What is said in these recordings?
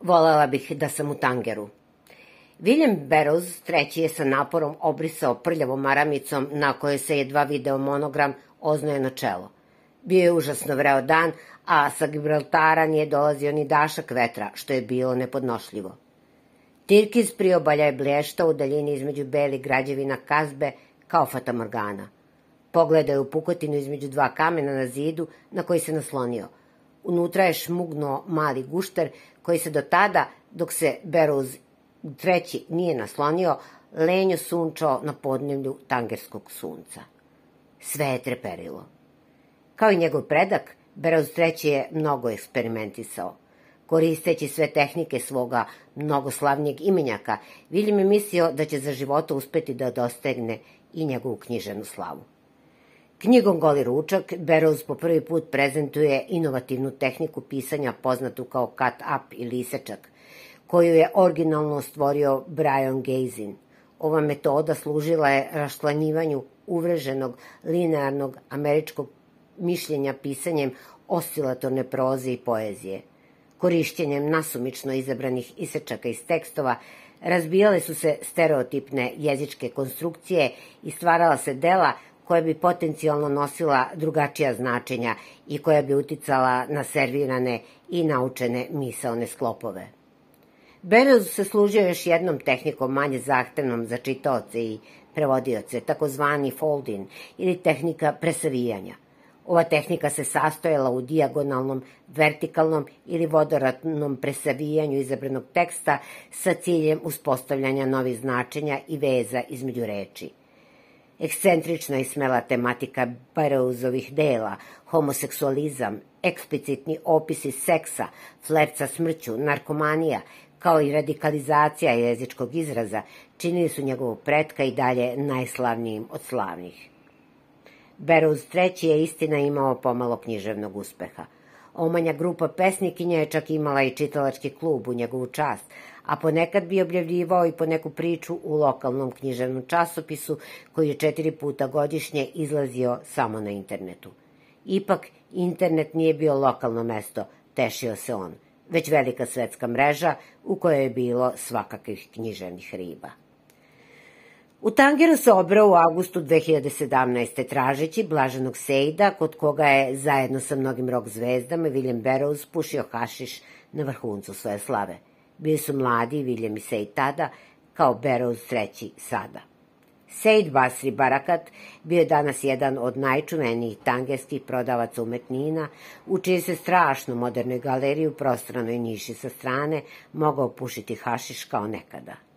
Volela bih da sam u tangeru. William Barrows treći je sa naporom obrisao prljavom maramicom na kojoj se jedva video monogram oznojeno čelo. Bio je užasno vreo dan, a sa Gibraltara nije dolazio ni dašak vetra, što je bilo nepodnošljivo. Tirkiz priobalja je blještao u daljini između beli građevina kazbe kao fatamorgana. Pogledao je u pukotinu između dva kamena na zidu na koji se naslonio. Unutra je šmugnuo mali gušter koji se do tada, dok se Beruz treći nije naslonio, lenjo sunčao na podnevlju tangerskog sunca. Sve je treperilo. Kao i njegov predak, Beruz III je mnogo eksperimentisao. Koristeći sve tehnike svoga mnogoslavnijeg imenjaka, William je mislio da će za života uspeti da dostegne i njegovu knjiženu slavu. Knjigom Goli ručak, Barrows po prvi put prezentuje inovativnu tehniku pisanja poznatu kao cut-up ili isečak, koju je originalno stvorio Brian Gazin. Ova metoda služila je rašlanjivanju uvreženog linearnog američkog mišljenja pisanjem oscilatorne proze i poezije. Korišćenjem nasumično izabranih isečaka iz tekstova razbijale su se stereotipne jezičke konstrukcije i stvarala se dela koja bi potencijalno nosila drugačija značenja i koja bi uticala na servirane i naučene misaone sklopove. Berez se služio još jednom tehnikom manje zahtevnom za čitaoce i prevodioce, takozvani folding ili tehnika presavijanja – Ova tehnika se sastojala u dijagonalnom, vertikalnom ili vodoratnom presavijanju izabranog teksta sa ciljem uspostavljanja novih značenja i veza između reči. Ekscentrična i smela tematika Barrowsovih dela, homoseksualizam, eksplicitni opisi seksa, flirt sa smrću, narkomanija, kao i radikalizacija jezičkog izraza, činili su njegovu pretka i dalje najslavnijim od slavnih. Beruz III je istina imao pomalo književnog uspeha. Omanja grupa pesnikinja je čak imala i čitalački klub u njegovu čast, a ponekad bi objavljivao i po neku priču u lokalnom književnom časopisu koji je četiri puta godišnje izlazio samo na internetu. Ipak, internet nije bio lokalno mesto, tešio se on, već velika svetska mreža u kojoj je bilo svakakvih književnih riba. U Tangeru se obrao u avgustu 2017. tražeći Blaženog Sejda, kod koga je zajedno sa mnogim rock zvezdama William Barrows pušio hašiš na vrhuncu svoje slave. Bili su mladi William i tada, kao Barrows treći sada. Sejd Basri Barakat bio je danas jedan od najčuvenijih tangerskih prodavaca umetnina, u čije se strašno modernoj galeriji u prostranoj niši sa strane mogao pušiti hašiš kao nekada –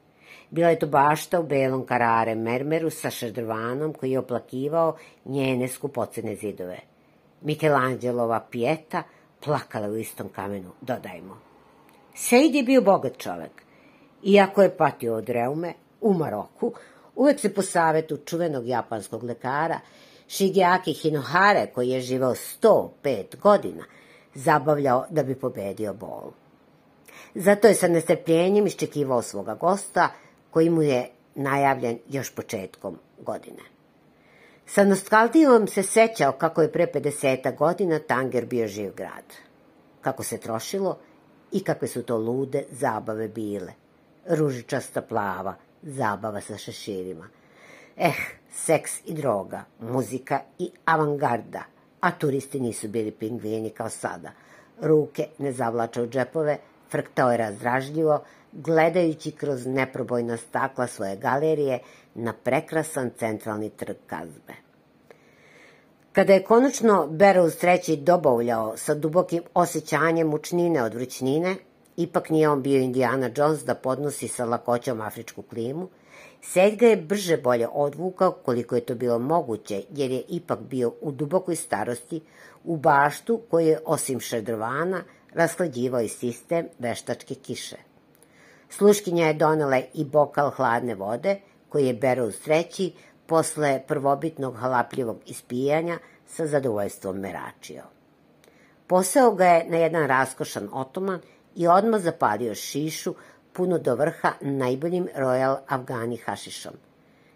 Bila je to bašta u belom karare mermeru sa šadrvanom koji je oplakivao njene skupocene zidove. Michelangelova pijeta plakala u istom kamenu, dodajmo. Sejd je bio bogat čovek. Iako je patio od reume, u Maroku, uvek se po savetu čuvenog japanskog lekara Shigeaki Hinohare, koji je živao 105 godina, zabavljao da bi pobedio bol. Zato je sa nestrpljenjem iščekivao svoga gosta, koji mu je najavljen još početkom godine. Sa nostalgijom se sećao kako je pre 50 godina Tanger bio živ grad. Kako se trošilo i kakve su to lude zabave bile. Ružičasta plava, zabava sa šeširima. Eh, seks i droga, muzika i avangarda, a turisti nisu bili pingvini kao sada. Ruke ne zavlače u džepove, frktao je razdražljivo, gledajući kroz neprobojna stakla svoje galerije na prekrasan centralni trg Kazbe. Kada je konačno Barrows III dobavljao sa dubokim osjećanjem mučnine od vrućnine, ipak nije on bio Indiana Jones da podnosi sa lakoćom afričku klimu, Sed ga je brže bolje odvukao koliko je to bilo moguće, jer je ipak bio u dubokoj starosti u baštu koji je osim šedrovana rashlađivao i sistem veštačke kiše. Sluškinja je donela i bokal hladne vode, koji je Berus treći posle prvobitnog halapljivog ispijanja sa zadovoljstvom meračio. Poseo ga je na jedan raskošan otoman i odmah zapalio šišu puno do vrha najboljim Royal Afgani hašišom.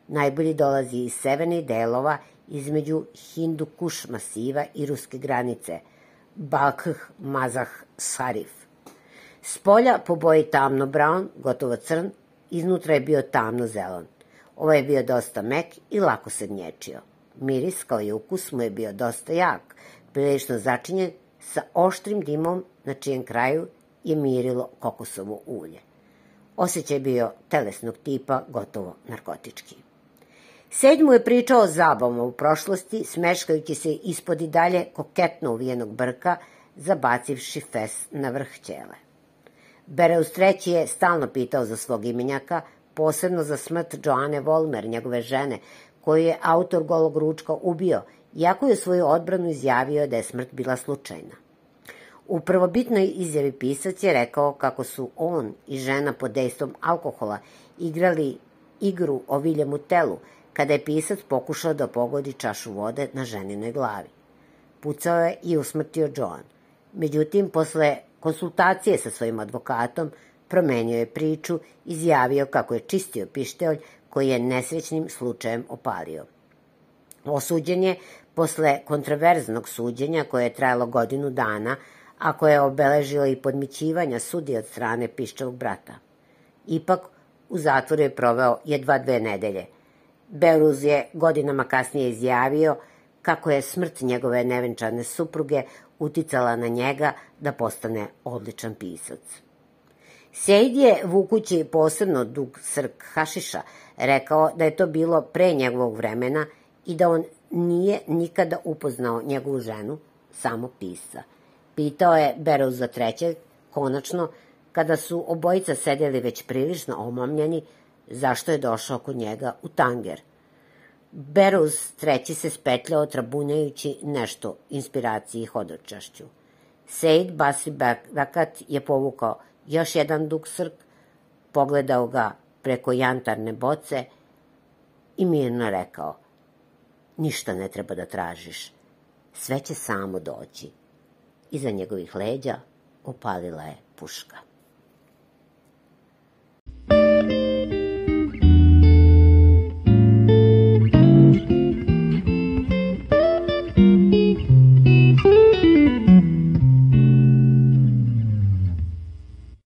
Najbolji dolazi iz severnih delova između Hindu-Kuš masiva i ruske granice, Balkh Mazah Sarif. S polja po boji tamno brown, gotovo crn, iznutra je bio tamno zelon. Ovo je bio dosta mek i lako se gnječio. Miris kao i ukus mu je bio dosta jak, prilično začinjen sa oštrim dimom na čijem kraju je mirilo kokosovo ulje. Osećaj bio telesnog tipa, gotovo narkotički. Sed mu je pričao o zabavama u prošlosti, smeškajući se ispod i dalje koketno uvijenog brka, zabacivši fes na vrh ćele. Bereus III je stalno pitao za svog imenjaka, posebno za smrt Joane Volmer, njegove žene, koju je autor golog ručka ubio, iako je svoju odbranu izjavio da je smrt bila slučajna. U prvobitnoj izjavi pisac je rekao kako su on i žena pod dejstvom alkohola igrali igru o Viljemu telu, kada je pisac pokušao da pogodi čašu vode na ženinoj glavi. Pucao je i usmrtio Joan. Međutim, posle konsultacije sa svojim advokatom, promenio je priču, izjavio kako je čistio pištolj koji je nesrećnim slučajem opalio. Osuđen je posle kontraverznog suđenja koje je trajalo godinu dana, a koje je obeležilo i podmićivanja sudi od strane piščevog brata. Ipak, u zatvoru je proveo jedva dve nedelje. Beruz je godinama kasnije izjavio kako je smrt njegove nevenčane supruge uticala na njega da postane odličan pisac. Sejd je, vukući posebno dug srk hašiša, rekao da je to bilo pre njegovog vremena i da on nije nikada upoznao njegovu ženu, samo pisa. Pitao je Berouz za trećeg, konačno, kada su obojica sedeli već prilično omamljeni, zašto je došao kod njega u tanger. Beruz treći se spetljao trabunjajući nešto inspiraciji hodočašću. Sejd Basri Bakat je povukao još jedan dug srk, pogledao ga preko jantarne boce i mirno rekao Ništa ne treba da tražiš, sve će samo doći. Iza njegovih leđa upalila je puška.